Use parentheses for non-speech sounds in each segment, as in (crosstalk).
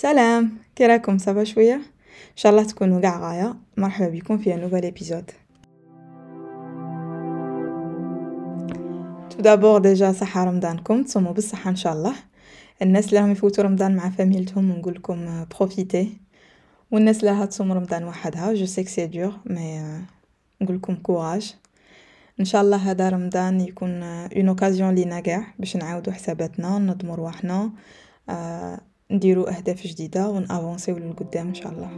سلام. كي راكم ça va شوية؟ إن شاء الله تكونوا قاع غاية. مرحبا بكم في nouvel épisode tout d'abord déjà صحة رمضانكم. تصوموا بالصحة إن شاء الله. الناس اللي راهم يفوتوا رمضان مع فاميلتهم نقول لكم profitez والناس اللي راها تصوم رمضان وحدها je sais c'est dur mais نقول لكم courage إن شاء الله هذا رمضان يكون une occasion لينا كاع باش نعاودو حساباتنا ننظمو رواحنا نديرو أهداف جديدة ون avanc يو للقدام إن شاء الله.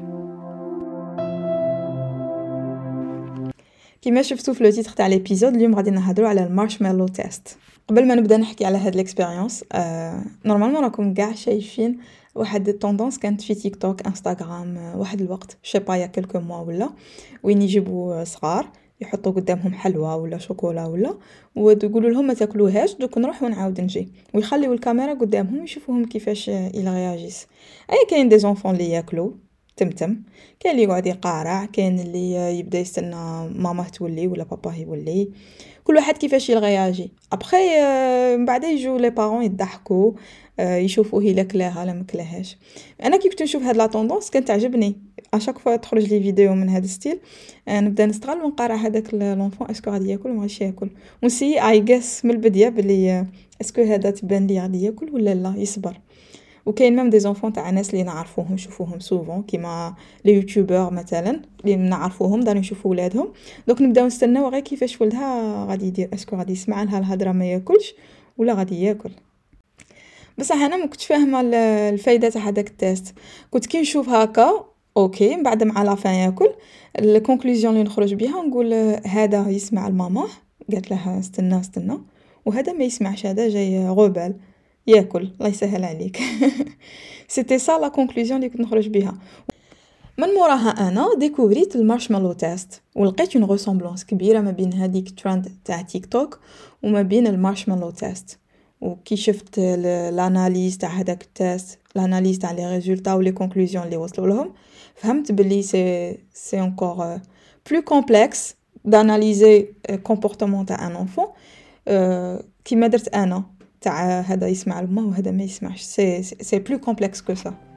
كيما شفتو في le titre تاع l'épisode اليوم غادي نهضروا على ال marshmallow test. قبل ما نبدا نحكي على هاد l'expérience آه normalement راكم كاع شايفين واحد ال tendance كانت في تيك توك إنستغرام واحد الوقت je sais pas il y a quelques mois ولا وين يجيبوا صغار. يحطوا قدامهم حلوى ولا شوكولا ولا وتقولوا لهم ما تاكلوهاش دوك نروح ونعاود نجي. ويخليو الكاميرا قدامهم يشوفوهم كيفاش ils réagissent et كاين des enfants اللي ياكلوا تمتم كاين اللي يقعد يقارع كاين اللي يبدا يستنى ماما تولي ولا باباه يولي. كل واحد كيفاش il réagit après من بعد يجوا les parents يضحكوا يشوفوا هي كلاها لا مكلاهاش أنا كي كنت نشوف هاد la tendance كانت تعجبني à chaque fois تخرج لي فيديو من هذا style نبدا نستغل ونقارع هذاك l'enfant est-ce que غادي ياكل ولا ماشي ياكل؟ ون essaie juste من البديه بلي est-ce que هذا تبان لي غادي ياكل ولا لا؟ يصبر. وكاين même des enfants تاع ناس اللي نعرفوهم نشوفوهم souvent كيما les youtubeurs مثلا اللي نعرفوهم دارو يشوفوا ولادهم. دوك نبداو نستناو غير كيفاش ولدها غادي يدير. est-ce que غادي يسمع لها الهضرة ما ياكلش ولا غادي ياكل؟ بصح أنا ما كنتش فاهمة الفايدة تاع هذاك ال test كنت كي نشوف هكا ok من بعد مع la fin ياكل. ال conclusion اللي نخرج بها نقول هذا يسمع لماما قالت لها استنى استنى. وهذا ما يسمعش هذا جاي غوبال ياكل الله يسهل عليك. c'était ça la conclusion اللي كنت نخرج بها من موراها أنا découvr يت ال marshmallow test. ولقيت une ressemblance كبيرة ما بين هذيك ترند تاع تيك توك وما بين ال marshmallow test. وكي شفت l'analyse تاع هذاك ال test l'analyse تاع les résultats و les conclusions اللي وصلوا لهم فهمت بلي c'est c'est encore plus complexe d'analyser comportement تاع un enfant كيما درت أنا تاع هذا يسمع لما وهذا ما يسمعش c'est c'est plus complexe que ça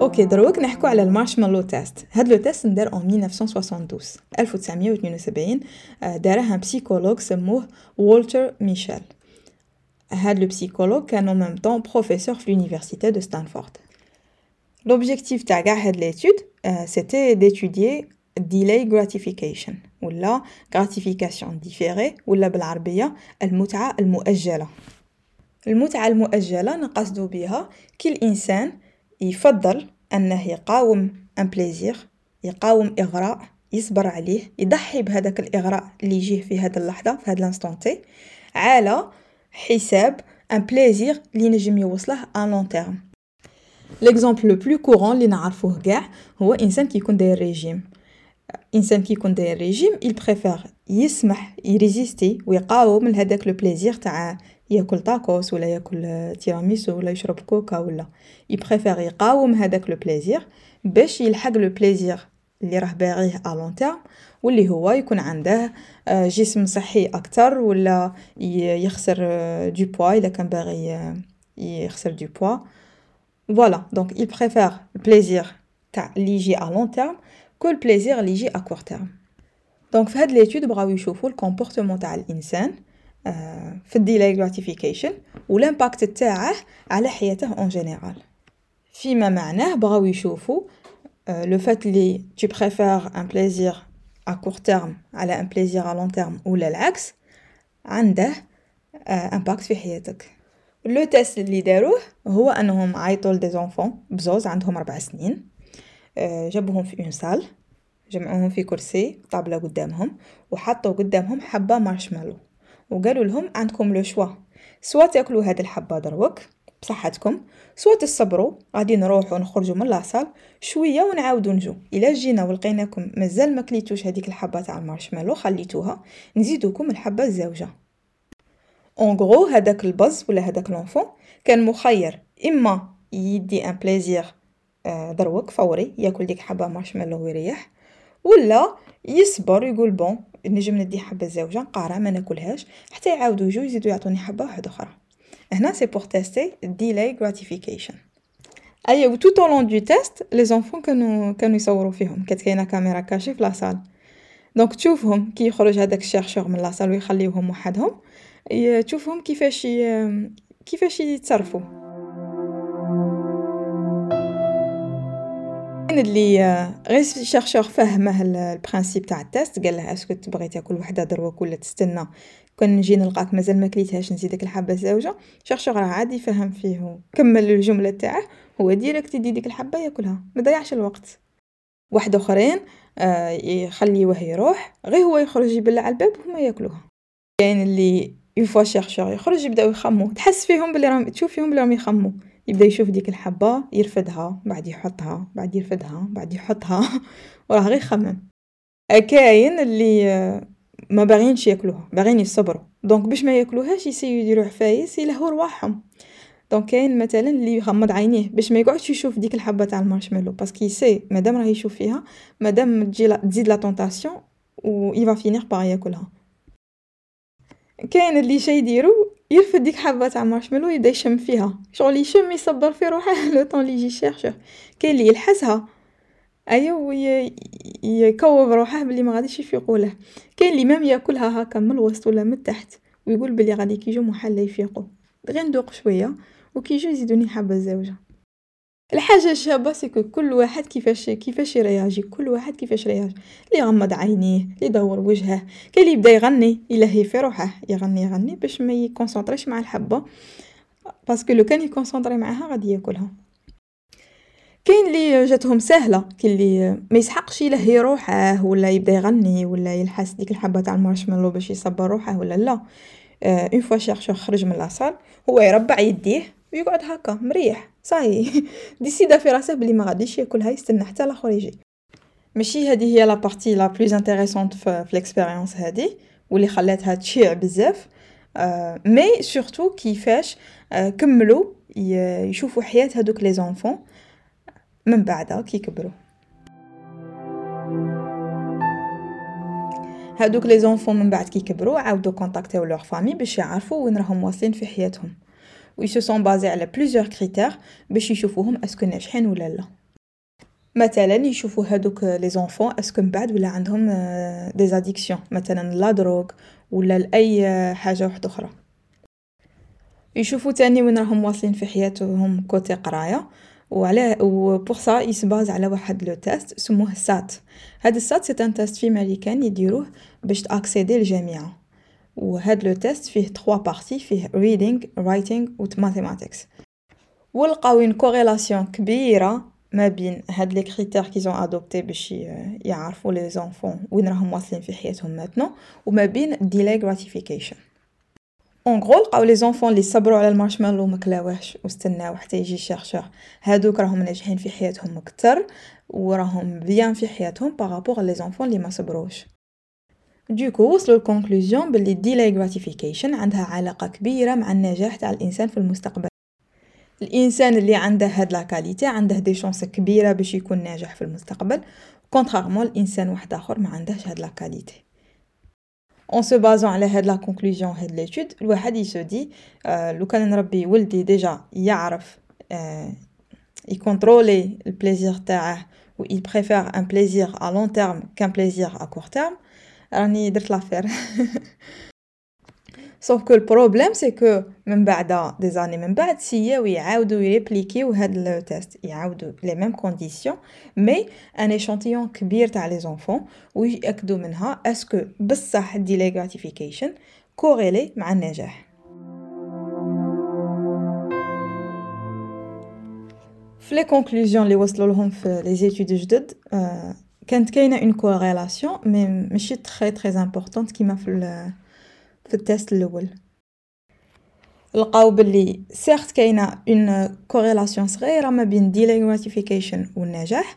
OK دروك نحكو على ال marshmallow test. هاد le test ندار en 1972 1972 داره un psychologue سموه والتر ميشيل. هاد le psychologue كان en même temps professeur في l'université de Stanford. L'objectif تاع قاع هاد l'étude c'était d'étudier delay gratification ولا gratification différée ولا بالعربية المتعة المؤجلة. المتعة المؤجلة نقصدو بها كي الإنسان يفضل أنه يقاوم un plaisir يقاوم إغراء يصبر عليه يضحي بهذاك الإغراء اللي يجيه في هذا اللحظة في هذا ال instant T على حساب un plaisir اللي نجم يوصله à long terme l'exemple le plus courant اللي نعرفوه كاع هو إنسان كي يكون داير ريجيم إنسان كي يكون داير ريجيم il يسمح ي résister ويقاوم لهداك le plaisir تاع ياكل طاكوس ولا ياكل تيراميسو ولا يشرب كوكا ولا. ي préfère يقاوم هذاك le plaisir باش يلحق le plaisir اللي راه باغيه à long واللي هو يكون عنده جسم صحي أكثر ولا يخسر du poids إذا كان باغي يخسر du poids voilà donc il préfère ال plaisir تاع اللي يجي à long terme que ال plaisir اللي يجي à court terme donc في هاد l'étude بغاو يشوفوا ال comportement تاع الإنسان. في ال delay gratification و l'impact تاعه على حياته en général فيما معناه بغاو يشوفوا le fait لي tu préfères un plaisir à court terme على un plaisir à long terme ولا العكس عنده impact في حياتك. le test اللي داروه هو أنهم عيطوا ل des enfants بزوز عندهم أربع سنين جابوهم في une salle جمعوهم في كرسي طابلة قدامهم وحطوا قدامهم حبة مارشميلو وقالوا لهم عندكم le choix. soit تاكلوا هاد الحبة دروك بصحتكم. soit تصبروا غادي نروحوا نخرجوا من la salle شوية ونعاودوا نجو. إلا جينا ولقيناكم مازال ما كليتوش هذيك الحبة تاع المارشميلو خليتوها. نزيدوكم الحبة الزاوجه en gros هذاك البز ولا هذاك l'enfant كان مخير. إما يدي un plaisir دروك فوري ياكل ديك حبه مارشميلو ويريح. ولا يصبر يقول bon نجم ندي حبه زوجه نقارع ما ناكلهاش حتى يعاودوا يجوا يزيدوا يعطوني حبة واحدة أخرى. هنا c'est pour tester delay gratification. أي tout au long du test les enfants كانوا كانوا يصوروا فيهم كانت كاينة كاميرا cachée في la salle donc تشوفهم كي يخرج هذاك ال chercheur من la salle ويخليوهم وحدهم. تشوفهم كيفاش كيفاش يتصرفوا. اللي غير ال chercheur فهمه ال principe تاع ال test قال له est-ce que تبغي تاكل وحده دروك ولا تستنى. كون نجي نلقاك مازال ما كليتهاش نزيدك الحبه الزوجه ال chercheur راه عادي فهم فيه كمل الجملة تاعه. هو direct يدي ديك الحبة ياكلها ما ضيعش الوقت. واحد آخرين آه يخليوه يروح غير هو يخرج يبلع على الباب وهما ياكلوها. كاين اللي une fois chercheur يخرج يبداو يخمو. تحس فيهم بلي راهم تشوف فيهم بلي راهم يخمو. يبدأ يشوف ديك الحبة يرفدها بعد يحطها بعد يرفدها بعد يحطها (laughs) وراه غير يخمم كاين اللي آه، ما باغينش ياكلوها باغيين يصبروا. donc باش ما ياكلوهاش يسيو يديروا عفايس يلهوا رواحهم. donc كاين مثلا اللي يغمض عينيه باش ما يقعدش يشوف ديك الحبة تاع ال marshmallow parce que si مادام راه يشوف فيها مادام تجي تزيد la tentation و il va finir par ياكلها. كاين اللي شي يديرو يرفد ديك حبة تاع مارشميلو يبدا يشم فيها. شغل يشم يصبر في روحه. لو طون لي يجي يشيرشوه كاين اللي يلحسها. ايوا يكوب روحه بلي ما غاديش يفيقوا له كاين اللي مام ياكلها هكا من الوسط ولا من التحت ويقول بلي غادي كيجو محل يفيقوا غير ندوق شوية وكيجو يزيدوني حبة زوجة. الحاجة الشابة سكو كل واحد كيفاش كيفاش يرياجي؟ كل واحد كيفاش يرياجي؟ اللي يغمض عينيه اللي يدور وجهه كاين اللي يبدا يغني يلهي في روحه يغني يغني باش ما ي concentrer ش مع الحبة. parce que لو كان ي concentrer معاها غادي ياكلها. كاين اللي جاتهم سهلة كاين اللي ما يسحقش يلهي روحه ولا يبدا يغني ولا يلحس ديك الحبة تاع المارشميلو باش يصبر روحه ولا لا. une fois chercheur خرج من la salle هو يربع يديه ويقعد هكا مريح. صاي décida في راسه بلي ما غاديش ياكلها يستنى حتى الآخر يجي ماشي هذه هي la partie la plus intéressante في l'expérience هذه واللي خلاتها تشيع بزاف mais surtout كيفاش كملوا يشوفوا حياه هذوك les enfants من بعدها كي كبروا هادوك les enfants من بعد كي كبروا عاودوا كونتاكتيو leurs familles باش يعرفوا وين راهم واصلين في حياتهم و se sont basés على plusieurs critères باش يشوفوهم est-ce que ناجحين ولا لا. مثلا يشوفوا هادوك les enfants est-ce que من بعد ولا عندهم des addictions مثلا la drogue ولا لأي حاجة واحدة أخرى. يشوفوا تاني وين راهم واصلين في حياتهم côté قراية وعلى و pour ça ي se base على واحد le test سموه SAT. هاد ال SAT c'est un test في ماريكان يديروه باش ت accéder للجامعه وهاد le test فيه 3 parties فيه reading writing و mathematics. ولقاو une corrélation كبيرة ما بين هاد les critères qu'ils ont adoptés باش يعرفوا les enfants وين راهم واصلين في حياتهم maintenant وما بين delayed gratification en gros لقاو les enfants لي صبروا على المارشميلو ما كلاوهش واستناو حتى يجي ال chercheur هادوك راهم ناجحين في حياتهم أكثر وراهم bien في حياتهم par rapport les enfants اللي ما صبروش. donc وصلوا لل conclusion باللي delayed gratification عندها علاقة كبيرة مع النجاح تاع الإنسان في المستقبل. الإنسان اللي عنده هاد la qualité عنده des chances كبيرة باش يكون ناجح في المستقبل contrairement الإنسان واحد آخر ما عندهش هاد la qualité en se basant على هاد la conclusion هاد l'étude الواحد il se dit آه لو كان نربي ولدي déjà يعرف آه ي contrôler ال plaisir تاعه و il préfère un plaisir à long terme qu'un plaisir à court راني درت l'affaire. sauf que ال problème c'est que من بعد des années من بعد essayaw يعاودو يريبليكيو هاد le test يعاودو les mêmes conditions mais un échantillon كبير تاع les enfants ويأكدو منها est-ce que بصح delayed gratification corrélée مع النجاح. في les conclusions اللي وصلوا لهم في les جدد كانت كاينة une corrélation mais ماشي très très importante كيما في في ال test الأول. لقاو بلي certes كاينة une corrélation صغيرة ما بين delayed gratification والنجاح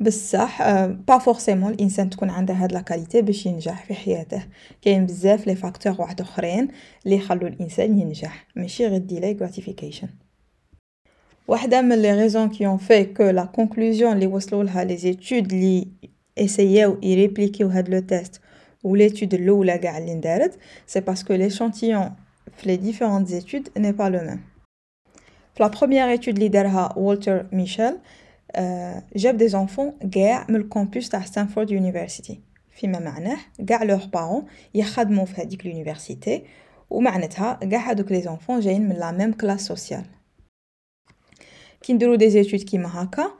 بصح pas forcément الإنسان تكون عنده هاد la باش ينجح في حياته. كاين بزاف les facteurs واحد أخرين اللي يخلو الإنسان ينجح ماشي غير delayed gratification واحدة من les raisons qui ont fait que la conclusion اللي وصلوا لها les études اللي اسياو يريبليكيو هاد le test و l'étude الاولى قاع اللي اندارت c'est parce que l'échantillon les différentes études n'est pas le même. La première étude اللي دارها Walter Mischel جاب des enfants كاع من ال campus تاع Stanford University فيما معناه كاع leurs parents يخدموا في هذيك l'université ومعناتها كاع هادوك les enfants جايين من la même classe sociale كي نديرو des études كيما هكا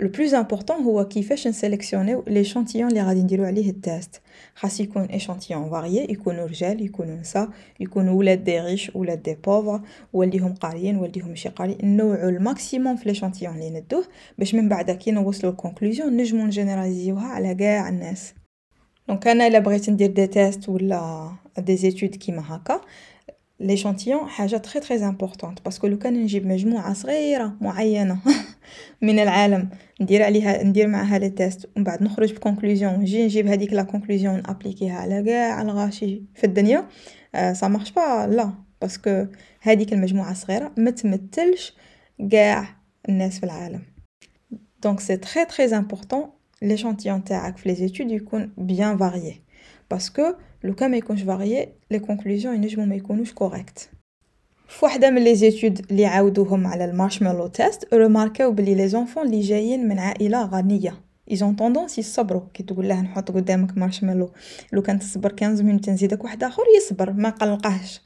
le plus important هو كيفاش نسيليكسيونيو l'échantillon اللي غادي نديرو عليه ال test خاص يكون échantillon varié يكونوا رجال يكونوا نساء يكونوا ولاد des riches ولاد des pauvres والديهم قاريين والديهم ماشي قاريين نوعو ال maximum في l'échantillon اللي ندوه باش من بعد كي نوصلو ال conclusion نجمو نجينيراليزيوها على كاع الناس donc أنا الا بغيت ندير des tests ولا des études كيما هكا l'échantillon حاجة très très importante parce que لو كان نجيب مجموعه صغيره معينه من العالم ندير عليها ندير معها les tests ومن بعد نخرج ب conclusion نجي نجيب هذيك la conclusion نابليكيها على كاع الغاشي في الدنيا ça marche pas لا parce que هذيك المجموعه الصغيره ما تمثلش كاع الناس في العالم donc c'est très très important l'échantillon تاعك في les études يكون bien varié parce que لو كان ما يكونش varié les conclusions ينجمو ما يكونوش correctes فواحدة من les études اللي عاودوهم على ال marshmallow test رماركاو بلي les enfants اللي جايين من عائلة غنية ils ont tendance يصبروا كي تقول له نحط قدامك مارشميلو لو كان تصبر 15 minutes نزيدك واحد اخر يصبر ما قلقهش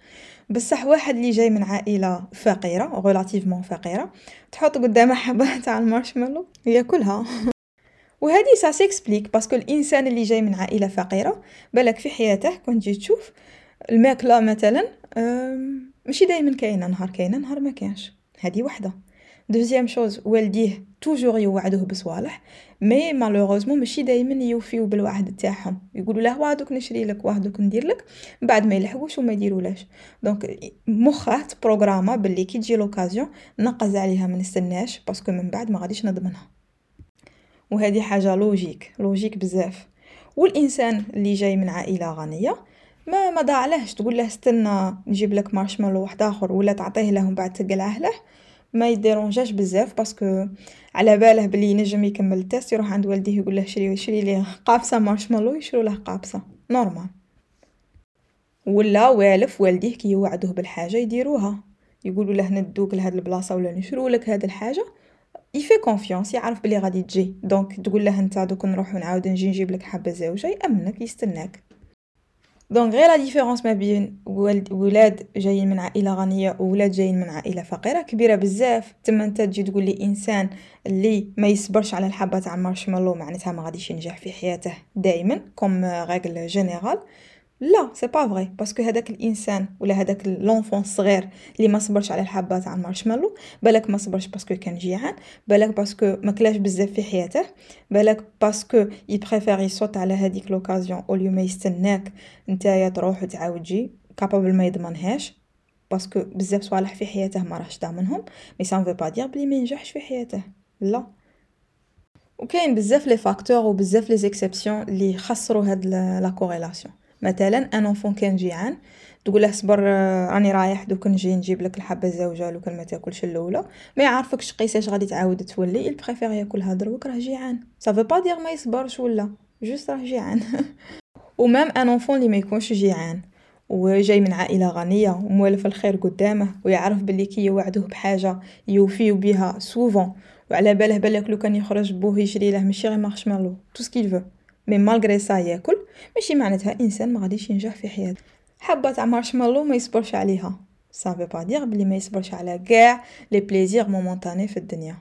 بصح واحد اللي جاي من عائله فقيره relativement فقيره تحط قدامه حبه تاع المارشميلو ياكلها وهذه ça s'explique parce que الإنسان اللي جاي من عائلة فقيرة بالك في حياته كنت تجي تشوف الماكلة مثلا ماشي دائما كاينة نهار كاينة نهار ما كانش هذه وحدة. deuxième chose والديه toujours يوعدوه بصوالح mais malheureusement ماشي دائما يوفيو بالوعد تاعهم. يقولوا له واه نشري لك واه ندير لك. من بعد ما يلحقوش وما يديرولاش donc مخه بروغراما باللي كي تجي l'occasion نقز عليها ما نستناش parce que من بعد ما غاديش نضمنها. وهذه حاجة logique logique بزاف. والإنسان اللي جاي من عائلة غنية ما ما ضاعلهش تقول له استنى نجيب لك مارشميلو واحد آخر ولا تعطيه له ومن بعد تقلعه له ما ي dérangeاش بزاف parce que على باله بلي ينجم يكمل ال test يروح عند والديه يقول له شري شري لي قابصة مارشميلو يشرو له قابصة. normal ولا والف والديه كي يوعدوه بالحاجة يديروها. يقولوا له ندوك لهاد البلاصة ولا نشرو لك هاد الحاجة. il fait confiance يعرف بلي غادي تجي. donc تقول له أنت دوك نروح ونعاود نجي نجيب لك حبة زوجه يامنك يستناك. donc غير la différence ما بين ولاد جايين من عائلة غنية وولاد جايين من عائلة فقيرة كبيرة بزاف. تما أنت تجي تقول لي إنسان اللي ما يصبرش على الحبة تاع مارشميلو معناتها ما غاديش ينجح في حياته دائما comme règle générale لا c'est pas vrai parce que هذاك الإنسان ولا هذاك l'enfant الصغير اللي ما صبرش على الحبة تاع المارشميلو بالك ما صبرش parce que كان جيعان بالك parce que ما كلاش بزاف في حياته بالك parce que ي préfère ي saute على هذيك l'occasion أو ما يستناك نتايا تروح وتعاود تجي capable ما يضمنهاش parce que بزاف صوالح في حياته ما راهش ضامنهم mais ça veut pas dire بلي ما ينجحش في حياته. لا. وكاين بزاف les facteurs وبزاف les exceptions اللي يخسروا هاد la corrélation مثلا un enfant كان جيعان. تقول له صبر راني رايح دوك نجي نجيب لك الحبة الزوجة لو كان ما تاكلش الأولى. ما يعرفكش قيساش غادي تعاود تولي il préfère ياكلها دروك راه جيعان. ça veut pas dire ما يصبرش ولا juste راه جيعان. (laughs) و même un enfant اللي ما يكونش جيعان. وجاي من عائلة غنية وموالف الخير قدامه ويعرف بلي كي يوعدوه بحاجة يوفيو بها souvent وعلى باله بالك لو كان يخرج بوه يشري له ماشي غير marshmallow tout ce qu'il veut mais malgré ça ياكل ماشي معناتها إنسان ما غاديش ينجح في حياته. حبه تاع مارشميلو ما يصبرش عليها. ça veut pas dire بلي ما يصبرش على كاع les plaisirs momentanés في الدنيا.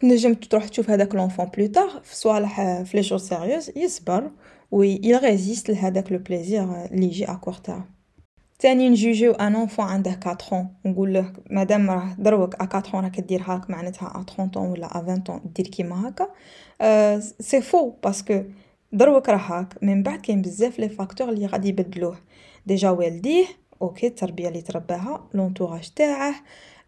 تنجم تروح تشوف هذاك l'enfant plus tard في صوالح في les choses sérieuses يصبر وي résiste لهذاك le plaisir اللي يجي à court terme تاني نجوجيو un enfant عنده 4 نقول له مادام راه دروك à 4 راك دير هاك معناتها à 30 ولا à 20 دير كيما هكا. c'est faux parce que دروك راه هاك. من بعد كاين بزاف les facteurs اللي غادي يبدلوه. déjà والديه OK التربية اللي ترباها l'entourage تاعه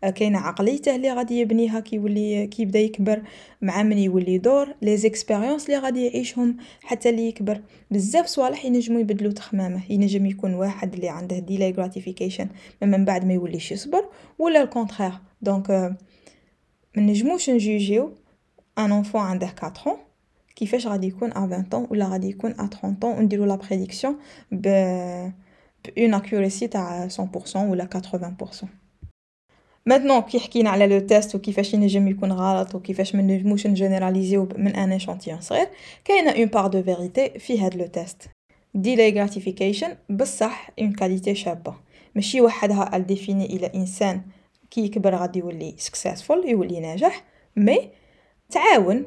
كاينة عقليته اللي غادي يبنيها كي يولي كي يبدا يكبر مع من يولي يدور les expériences اللي غادي يعيشهم حتى اللي يكبر. بزاف صوالح ينجمو يبدلو تخمامه ينجم يكون واحد اللي عنده delayed gratification من بعد ما يوليش يصبر ولا ال contraire donc ما نجموش نجوجيو un enfant عنده 4 كيفاش غادي يكون à 20 ولا غادي يكون à 30 ونديرو la prédiction ب ب une accuracy تاع 100% ولا 80% maintenant كي حكينا على le test وكيفاش ينجم يكون غلط وكيفاش ما نجموش نجينيراليزيو من un échantillon صغير كاينة une part de vérité في هاد le test delayed gratification بصح une qualité شابه ماشي وحدها اللي définit إلى انسان كي يكبر غادي يولي successful يولي ناجح mais تعاون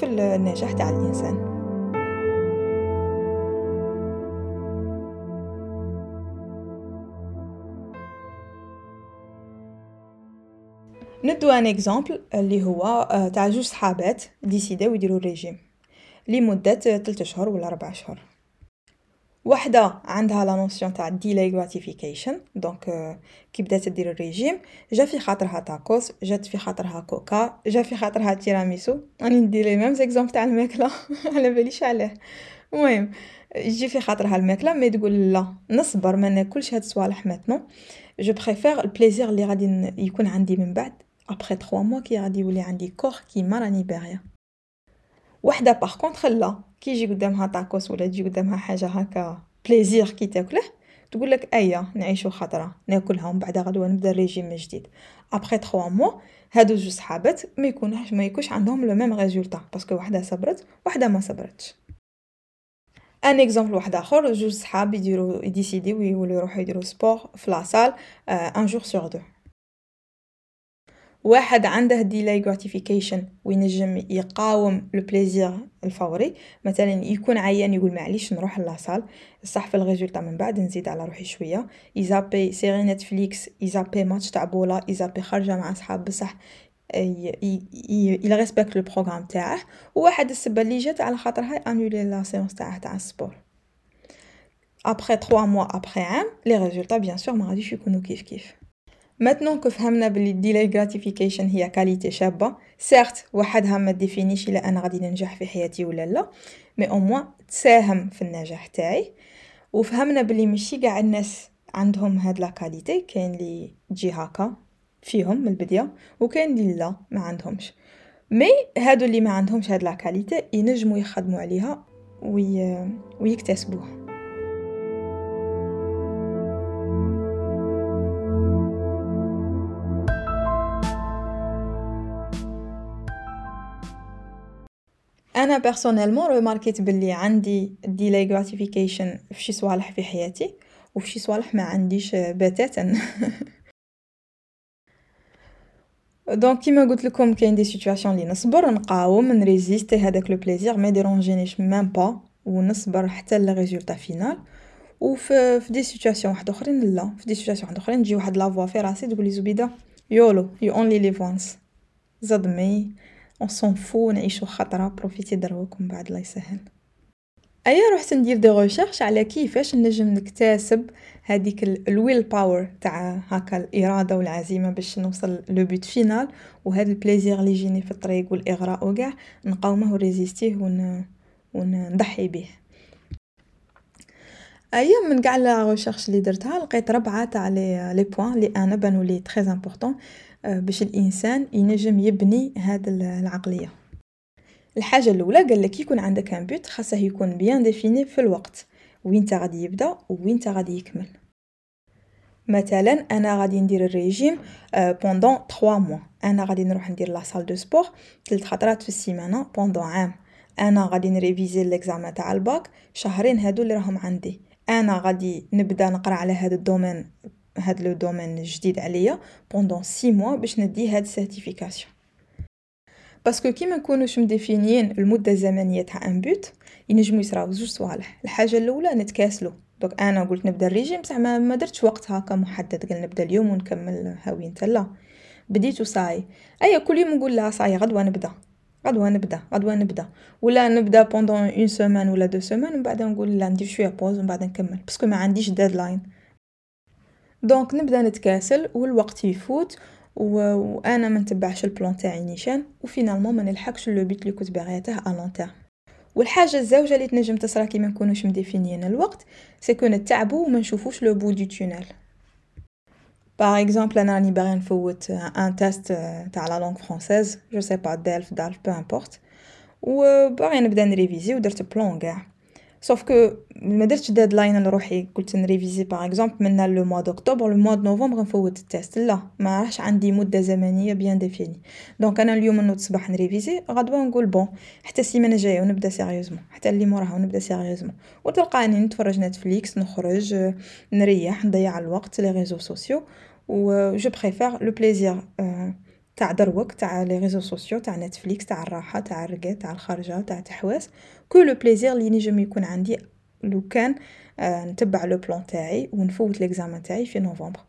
في النجاح تاع الانسان ندو un exemple اللي هو تاع جوج صحابات ديسيداو يديروا الريجيم لمدة تلت شهور ولا ربع شهور وحده عندها la notion تاع delayed gratification donc كي بدات دير الريجيم جا في خاطرها تاكوس جات في خاطرها كوكا جا في خاطرها تيراميسو راني ندير les mêmes exemples تاع الماكله على باليش علاه المهم يجي في خاطرها الماكله mais تقول لا نصبر ما ناكلش هاد الصوالح maintenant je préfère ال plaisir اللي غادي يكون عندي من بعد après 3 mois كي غادي يولي عندي corps كيما راني باغيه وحده par contre لا كي يجي قدامها طاكوس ولا تجي قدامها حاجة هكا plaisir كي تاكله تقول لك ايا نعيشو خطره ناكلها ومن بعد غدوه نبدا الريجيم جديد après 3 mois هادو جوج صحابات ما يكونش ما يكونش عندهم le même résultat parce que وحده صبرت وحده ما صبرتش un exemple واحد اخر جوج صحاب يديروا يديسيديو يولوا يروحوا يديروا sport في la salle un jour sur deux واحد عنده delayed gratification وينجم يقاوم le plaisir الفوري. مثلا يكون عيان يقول معليش نروح la salle. صح في ال résultat من بعد نزيد على روحي شوية. يزابي série Netflix يزابي ماتش تاع بولا يزابي خارجة مع صحاب بصح il respecte le programme تاعه. وواحد السبة اللي جات على خاطرها annuler la séance تاعه تاع ال sport après 3 mois après عام les résultats bien sûr ما غاديش يكونوا كيف كيف. maintenant que فهمنا بلي delayed gratification هي qualité شابة certes وحدها ما ديفينيش إلا أنا غادي ننجح في حياتي ولا لا mais au moins تساهم في النجاح تاعي. وفهمنا بلي ماشي قاع الناس عندهم هاد la qualité كاين لي تجي هكا فيهم من البداية وكاين لي لا ما عندهمش. mais هادو اللي ما عندهمش هاد la qualité ينجموا يخدموا عليها وي... ويكتسبوها. أنا personnellement رماركيت بلي عندي delayed gratification في شي صوالح في حياتي وفي شي صوالح ما عنديش بتاتا. (laughs) donc كيما قلت لكم كاين des situations لي نصبر نقاوم نريزيستي هذاك le plaisir ما يديرونجينيش même pas ونصبر حتى لل résultat final وفي في des situations واحد أخرين لا. في des situations واحد أخرين تجي واحد la voix في راسي تقولي زبيدة YOLO you only live once زاد mais. On s'en fout نعيشو خطرة بروفيتي دروك بعد الله يسهل ايا رحت ندير des recherches على كيفاش نجم نكتسب هذيك ال willpower تاع هكا الاراده والعزيمه باش نوصل le but final وهذا ال plaisir اللي يجيني في الطريق والاغراء وكاع نقاومه وريزيستيه ون ونضحي به ايا من كاع les recherches اللي درتها لقيت ربعه تاع les les points اللي أنا بانوا لي très importants باش الإنسان ينجم يبني هاد العقلية. الحاجة الأولى قال لك يكون عندك un but خاصه يكون bien défini في الوقت. وين تا غادي يبدأ وين تا غادي يكمل. مثلا أنا غادي ندير الريجيم pendant 3 mois أنا غادي نروح ندير la salle de sport ثلاث خطرات في السيمانة pendant عام أنا غادي نريفيزي les examens تاع الباك شهرين هادو اللي راهم عندي. أنا غادي نبدأ نقرأ على هذا ال domaine هاد le domaine جديد عليا pendant 6 mois باش ندي هاد ال certification parce que كي ما نكونوش مديفينيين المدة الزمنية تاع un but ينجمو يصراو زوج صوالح. الحاجة الأولى نتكاسلو. دوك أنا قلت نبدأ الريجيم بصح ما, ما درتش وقت هكا محدد. قال نبدأ اليوم ونكمل هاوي أنت. لا. بديت وصاي اي كل يوم نقول لها صاي غدوة نبدأ. غدوة نبدأ غدوة نبدأ. ولا نبدأ pendant une semaine ولا deux semaines ومن بعد نقول لا ندير شوية pause ومن بعد نكمل parce que ما عنديش deadline donc نبدا نتكاسل والوقت يفوت وأنا ما نتبعش ال plan تاعي نيشان و finalement ما نلحقش le but اللي كنت باغيته à long والحاجة الزوجه اللي تنجم تصرا كي ما نكونوش مديفينيين الوقت c'est que نتعبوا وما نشوفوش le bout du tunnel. par exemple أنا راني باغي نفوت un test تاع la langue française je sais pas DALF DALF peu importe و باغي نبدا نريفيزي ودرت plan كاع sauf que ما درتش deadline لروحي قلت نريفيزي par exemple من le mois d'octobre le mois novembre نفوت ال test لا ما راحش عندي مده زمنيه bien définie donc أنا اليوم نوض الصباح نريفيزي غدوه نقول bon حتى السيمانه الجايه ونبدا sérieusement حتى اللي موراها ونبدا sérieusement وتلقاني نتفرج نتفليكس نخرج نريح نضيع الوقت les réseaux sociaux و je préfère le plaisir تاع دروك تاع les réseaux sociaux تاع نتفليكس تاع الراحة تاع الرقاد تاع الخرجه تاع تحواس. que le plaisir اللي نجم يكون عندي لو كان آه نتبع le plan تاعي ونفوت l'examen تاعي في نوفمبر.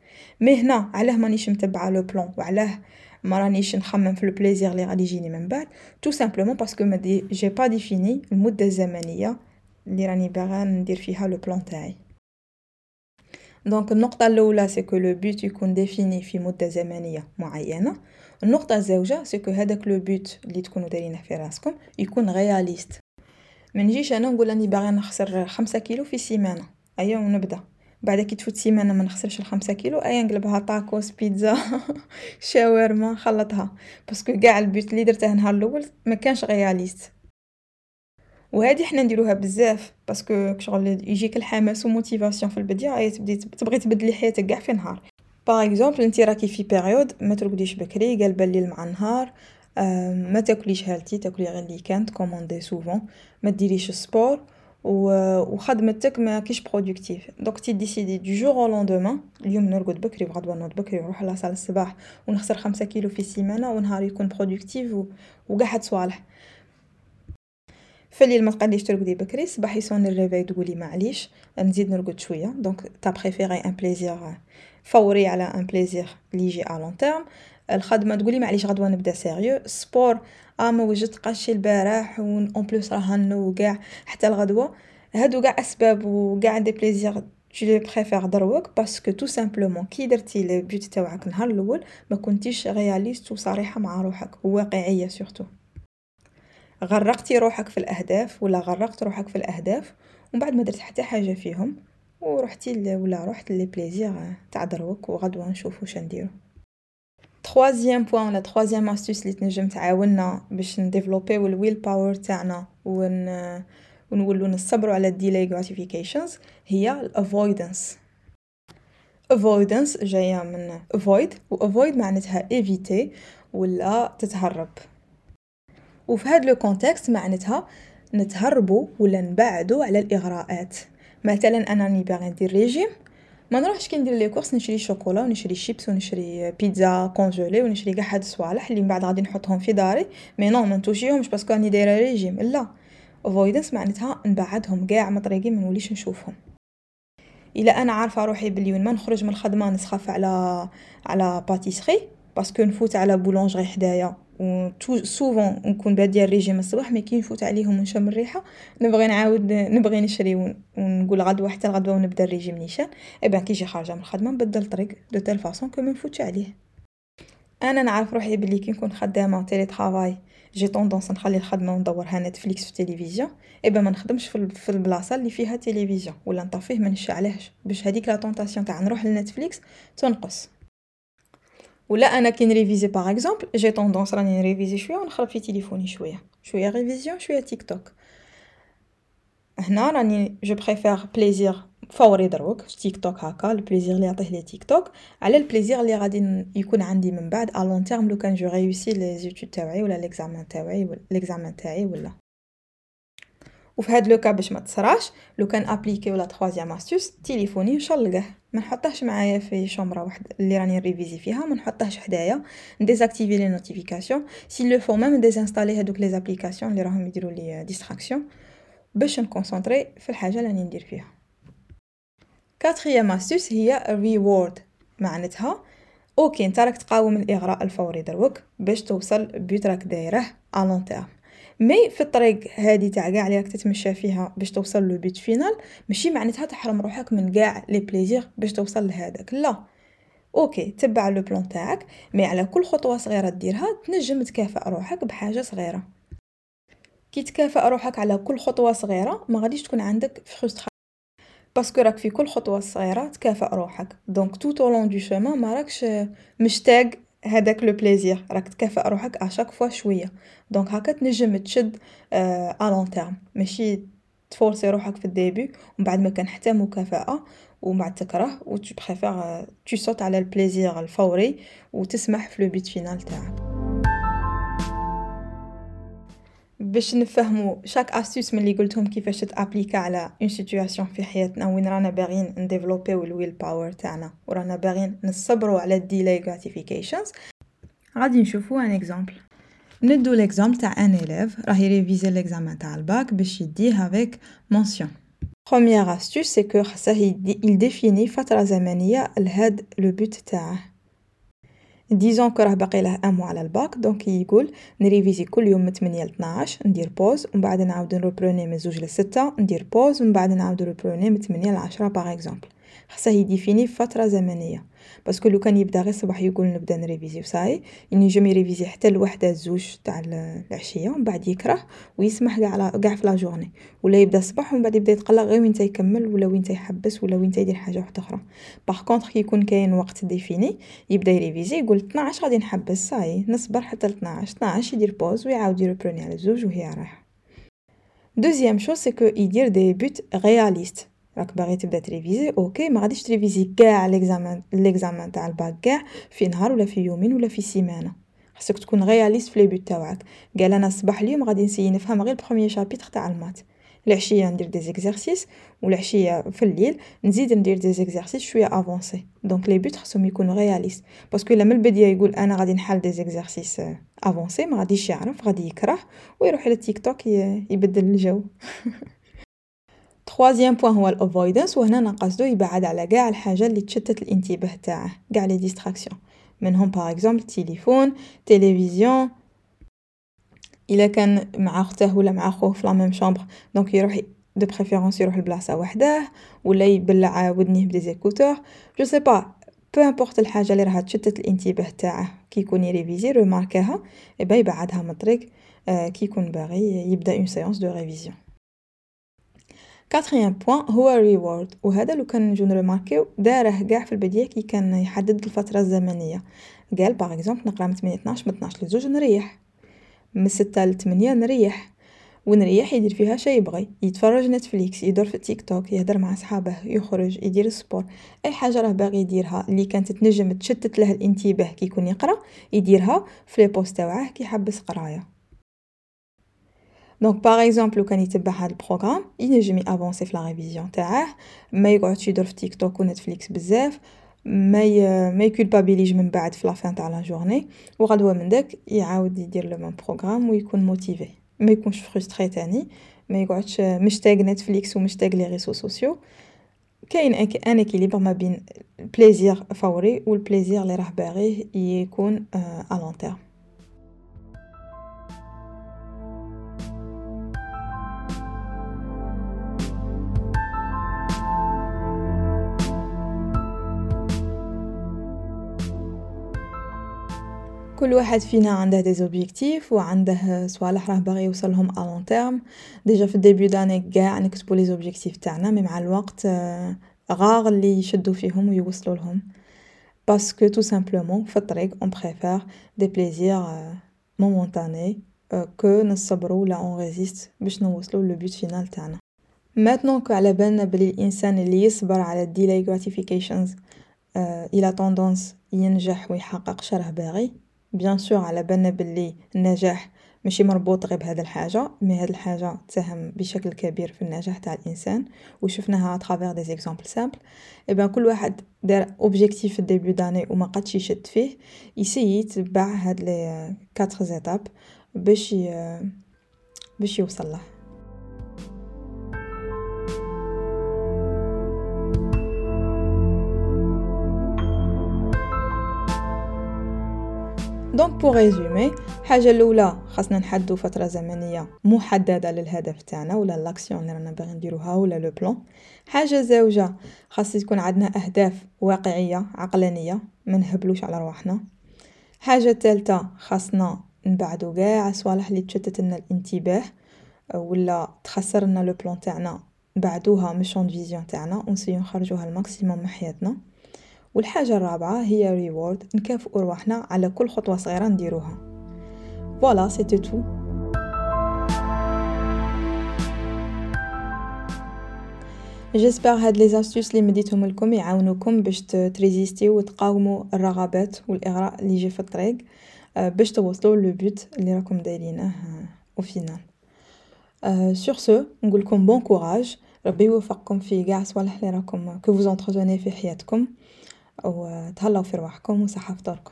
mais هنا علاه مانيش متبعه le plan وعلاه ما رانيش نخمم في le plaisir اللي غادي يجيني من بعد. tout simplement parce que ما دي j'ai pas défini المده الزمنيه اللي راني باغا ندير فيها le plan تاعي. donc النقطة الأولى c'est que le but يكون défini في مدة زمنية معينة. النقطة الزوجة c'est que هذاك le but اللي تكونوا دايرينه في راسكم يكون réaliste ما نجيش أنا نقول راني باغي نخسر خمسة كيلو في سيمانة. ايا ونبدأ. بعد كي تفوت سيمانة ما نخسرش الخمسة كيلو ايا نقلبها طاكوس بيتزا (laughs) شاورما خلطها. parce que كاع ال but اللي درته النهار الأول ما كانش réaliste وهذه حنا نديروها بزاف parce que شغل يجيك الحماس و motivation في البداية اي تبدي تبغي تبدلي حياتك كاع في نهار. par exemple انت راكي في période ما ترقديش بكري قلب الليل مع النهار ما تاكليش healthy تاكلي غير اللي كانت commandé souvent ما ديريش sport وخدمتك ما كيش productive donc tu décides du jour au lendemain اليوم نرقد بكري وغدوه نوض بكري ونروح la salle الصباح ونخسر خمسة كيلو في السيمانة ونهار يكون productive وكاع هاد صوالح في الليل ما تقدريش ترقدي بكري الصباح يصون ال réveil تقولي معليش. نزيد نرقد شوية. donc t'as préféré un plaisir فوري على un plaisir اللي يجي à long terme الخدمة تقولي معليش غدوة نبدأ sérieux sport آه ما وجدت قاشي البارح en plus راه نو كاع حتى الغدوة هادو كاع أسباب وكاع des plaisirs je les préfère دروك parce que tout simplement كي درتي les buts تاوعك النهار الأول ما كنتيش رياليست وصريحة مع روحك. وواقعيه surtout غرقتي روحك في الأهداف ولا غرقت روحك في الأهداف ومن بعد ما درت حتى حاجة فيهم ورحتي ولا رحت les plaisirs تاع دروك وغدوة نشوفو شنديرو troisième point ولا troisième astuce اللي تنجم تعاوننا باش نديفلوبيو ال willpower تاعنا ون ونولو نصبروا على ال delayed gratifications هي ال avoidance avoidance جاية من avoid و معناتها éviter ولا تتهرب. وفي هاد le contexte معناتها نتهربوا ولا نبعدوا على الإغراءات. مثلا أنا راني باغي ندير ريجيم ما نروحش كي ندير les courses نشري شوكولا ونشري شيبس ونشري بيتزا congelée ونشري كاع هاد الصوالح اللي من بعد غادي نحطهم في داري. mais non ما نتوشيهمش parce que راني دايرة ريجيم لا. avoidance معناتها نبعدهم كاع من طريقي ما نوليش نشوفهم. إلا أنا عارفة روحي بلي ما نخرج من الخدمة نسخف على على pâtisserie parce que نفوت على boulangerie حدايا. و souvent نكون بادية الريجيم الصباح mais كي نفوت عليهم ونشم الريحة. نبغي نعاود نبغي نشري ونقول غدوة حتى الغدوة ونبدأ الريجيم نيشان. eh ben كي نجي خارجة من الخدمة نبدل الطريق de telle façon que ما نفوتش عليه. أنا نعرف روحي بلي كي نكون خدامة télétravail j'ai tendance نخلي الخدمة وندورها نتفليكس في التلفزيون إي ما نخدمش في البلاصة اللي فيها تلفزيون ولا نطفيه ما نشعلهش باش هذيك la tentation تاع نروح لنتفليكس تنقص. ولا أنا كي نريفيزي par exemple j'ai tendance راني نريفيزي شوية ونخرب في تليفوني شوية شوية révision شوية تيك توك هنا راني je préfère plaisir فوري دروك في تيك توك هكا ال plaisir اللي يعطيه les تيك توك على ال plaisir اللي غادي يكون عندي من بعد à long terme لو كان je réussis les études تاوعي ولا l'examen تاوعي l'examen تاعي ولا وفي هاد le cas باش ما تصراش لو كان appliqué ولا troisième astuce تليفوني نشلقه ما نحطهش معايا في chambre واحد اللي راني نريفيزي فيها ما نحطهش حدايا. نديزاكتيفي les notifications s'il le faut même désinstaller هادوك les applications اللي راهم يديروا les distractions باش نكونسونطري في الحاجة اللي راني ندير فيها. quatrième astuce هي reward معناتها okay انت راك تقاوم الإغراء الفوري دروك باش توصل but راك دايره à long terme mais في الطريق هادي تاع كاع اللي راك تتمشى فيها باش توصل le but final ماشي معناتها تحرم روحك من كاع les plaisirs باش توصل لهذاك لا. okay تبع le plan تاعك mais على كل خطوة صغيرة ديرها تنجم تكافئ روحك بحاجة صغيرة. كي تكافئ روحك على كل خطوة صغيرة ما غاديش تكون عندك frustration parce que راك في كل خطوة صغيرة تكافئ روحك. donc tout au long du chemin ما راكش مشتاق هذاك le plaisir. راك تكافئ روحك à chaque fois شوية. donc هكا تنجم تشد à long terme ماشي ت forcer روحك في ال début ومن بعد ما كان حتى مكافأة ومن بعد تكره و tu préfères sauter على ال plaisir الفوري وتسمح في le but final تاعك. باش نفهمو chaque astuce من اللي قلتهم كيفاش ت appliquer على une situation في حياتنا وين رانا باغيين نديفلوبيو الويل باور تاعنا. ورانا باغيين نصبروا على ال delayed gratifications غادي نشوفو un exemple ندو l'exemple تاع ان élève. راه ي réviser l'examen تاع الباك باش يديه avec mention Première astuce c'est خاصه ي définir فترة زمنية لهاد le but تاعه. disons que راه باقي له un mois على ال bac donc يقول ن réviser كل يوم من 8 ل 12 ندير pause ومن بعد نعاود ن reprendre من زوج ل 6 ندير pause ومن بعد نعاود ن reprendre من 8 ل 10 par exemple خاصه ي définir فترة زمنية. parce que لو كان يبدا غير الصباح يقول نبدا نريفيزي وصاي ينجم ي réviser حتى الوحده زوج تاع العشية ومن بعد يكره ويسمح كاع على كاع في la journée. ولا يبدا الصباح ومن بعد يبدا يتقلق غير وين يكمل ولا وين يحبس ولا وين يدير حاجة واحدة أخرى par contre يكون كاين وقت défini يبدا ي réviser يقول 12 غادي نحبس صاي؟ نصبر حتى ل 12 12 يدير pause ويعاود ي reprendre على زوج وهي رايحة. deuxième chose c'est que يدير des buts réalistes راك باغي تبدا ت réviser okay ما غاديش ت réviser كاع l'examen l'examen تاع الباك كاع في نهار ولا في يومين ولا في سيمانة. خاصك تكون réaliste في les buts تاعك قال أنا الصباح اليوم غادي ن essayer نفهم غير ال premier chapitre تاع ال maths. العشية ندير des exercices والعشيه في الليل نزيد ندير des exercices شوية avancés donc les buts خاصهم يكونوا réalistes parce que إلا من البداية يقول أنا غادي نحل des exercices avancés ما غاديش يعرف غادي يكره ويروح للتيك توك يبدل الجو. (laughs) troisième point هو ال avoidance وهنا نقصدو يبعد على قاع الحاجة اللي تشتت الانتباه تاعه قاع les distractions منهم par exemple التليفون تلفزيون. إلا كان مع أخته ولا مع خوه في la même chambre donc يروح de préférence يروح لبلاصة وحده ولا يبلع ودنيه ب des écouteurs. je sais pas peu importe الحاجة اللي راها تشتت الانتباه تاعه كي يكون ي réviser remarqua ها et يبعدها من الطريق كي يكون باغي يبدأ une séance de révision quatrième point هو reward وهذا لو كان نجو ن remarquer و داره قاع في البداية كي كان يحدد الفترة الزمنية. قال par exemple نقرأ من 8 12 من 12 لزوج نريح. من 6 ل 8 نريح. ونريح يدير فيها شي يبغي. يتفرج Netflix يدور في التيك توك يهدر مع صحابه يخرج يدير ال sport أي حاجة راه باغي يديرها اللي كانت تنجم تشتت له الانتباه كي يكون يقرأ يديرها في les pauses تاعه كي يحبس قراية. donc par exemple لو كان يتبع هاد ال programme ينجم ي avancer في la révision تاعه ما يقعدش يدور في TikTok و Netflix بزاف ما ي... ما ي culpabiliser ش من بعد في la fin تاع la journée وغدوه من داك يعاود يدير le même programme ويكون motivé ما يكونش frustré تاني ما يقعدش مشتاق Netflix ومشتاق les réseaux sociaux كاين un équilibre ما بين ال plaisir فوري و ال plaisir اللي راه باغيه يكون à long terme كل واحد فينا عنده des objectifs وعنده صوالح راه باغي يوصلهم à long terme déjà في ال début d'année كاع نكتبو les objectifs تاعنا mais مع الوقت غار اللي يشدو فيهم ويوصلوا لهم. parce que tout simplement في الطريق on préfère des plaisirs momentanés que نصبرو ولا on résiste باش نوصلو le but final تاعنا que على بالنا بلي الإنسان اللي يصبر على ال delayed gratifications il a tendance ينجح ويحقق شراه باغي bien sûr على بالنا بلي النجاح ماشي مربوط غير بهذا الحاجة mais هاد الحاجة تساهم بشكل كبير في النجاح تاع الإنسان وشفناها à travers des exemples simples et كل واحد دار objectif في ال début d'année وما قدش يشد فيه ي essayer يتبع هاد les 4 étapes باش باش يوصل له. donc pour résumer الحاجة الأولى خاصنا نحددو فترة زمنية محددة للهدف تاعنا ولا l'action اللي رانا باغي نديروها ولا le plan حاجة زوجة خاص تكون عندنا أهداف واقعية عقلانية ما نهبلوش على رواحنا. حاجة ثالثه خاصنا نبعدو كاع الصوالح اللي تشتت لنا الانتباه ولا تخسر لنا le plan تاعنا. نبعدوها من vision تاعنا ون essayer و نخرجوها ال maximum من حياتنا. والحاجة الرابعة هي reward نكافئ رواحنا على كل خطوة صغيرة نديروها. voilà c'était tout j'espère هاد les astuces لي مديتهم لكم يعاونوكم باش ت résister و و تقاوموا الرغبات و الإغراء اللي يجي في الطريق باش توصلوا le but اللي راكم دايرينه au final. sur ce نقولكم bon courage ربي يوفقكم في قاع الصوالح اللي راكم vous entretenez في حياتكم. و تهلاو في رواحكم و صحة فطوركم.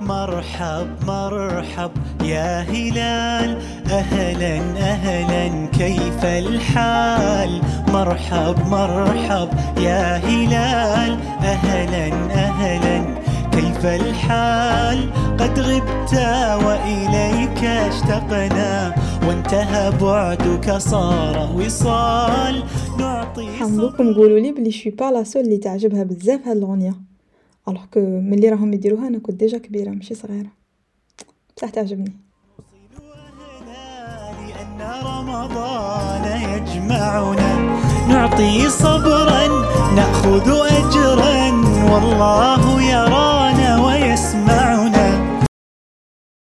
مرحب مرحب يا هلال. أهلا أهلا كيف الحال؟ مرحب مرحب يا هلال. أهلا أهلا كيف الحال؟ قد غبت وإليك اشتقنا. وانتهى بعدك صار وصال. نعطي حنبوكم قولوا لي بلي je suis pas la seule اللي تعجبها بزاف هاد الأغنية. alors que ملي راهم يديروها أنا كنت déjà كبيرة ماشي صغيرة. بصح تعجبني. لأن رمضان يجمعنا. نعطي صبرا نأخذ أجرا. والله يرانا ويسمع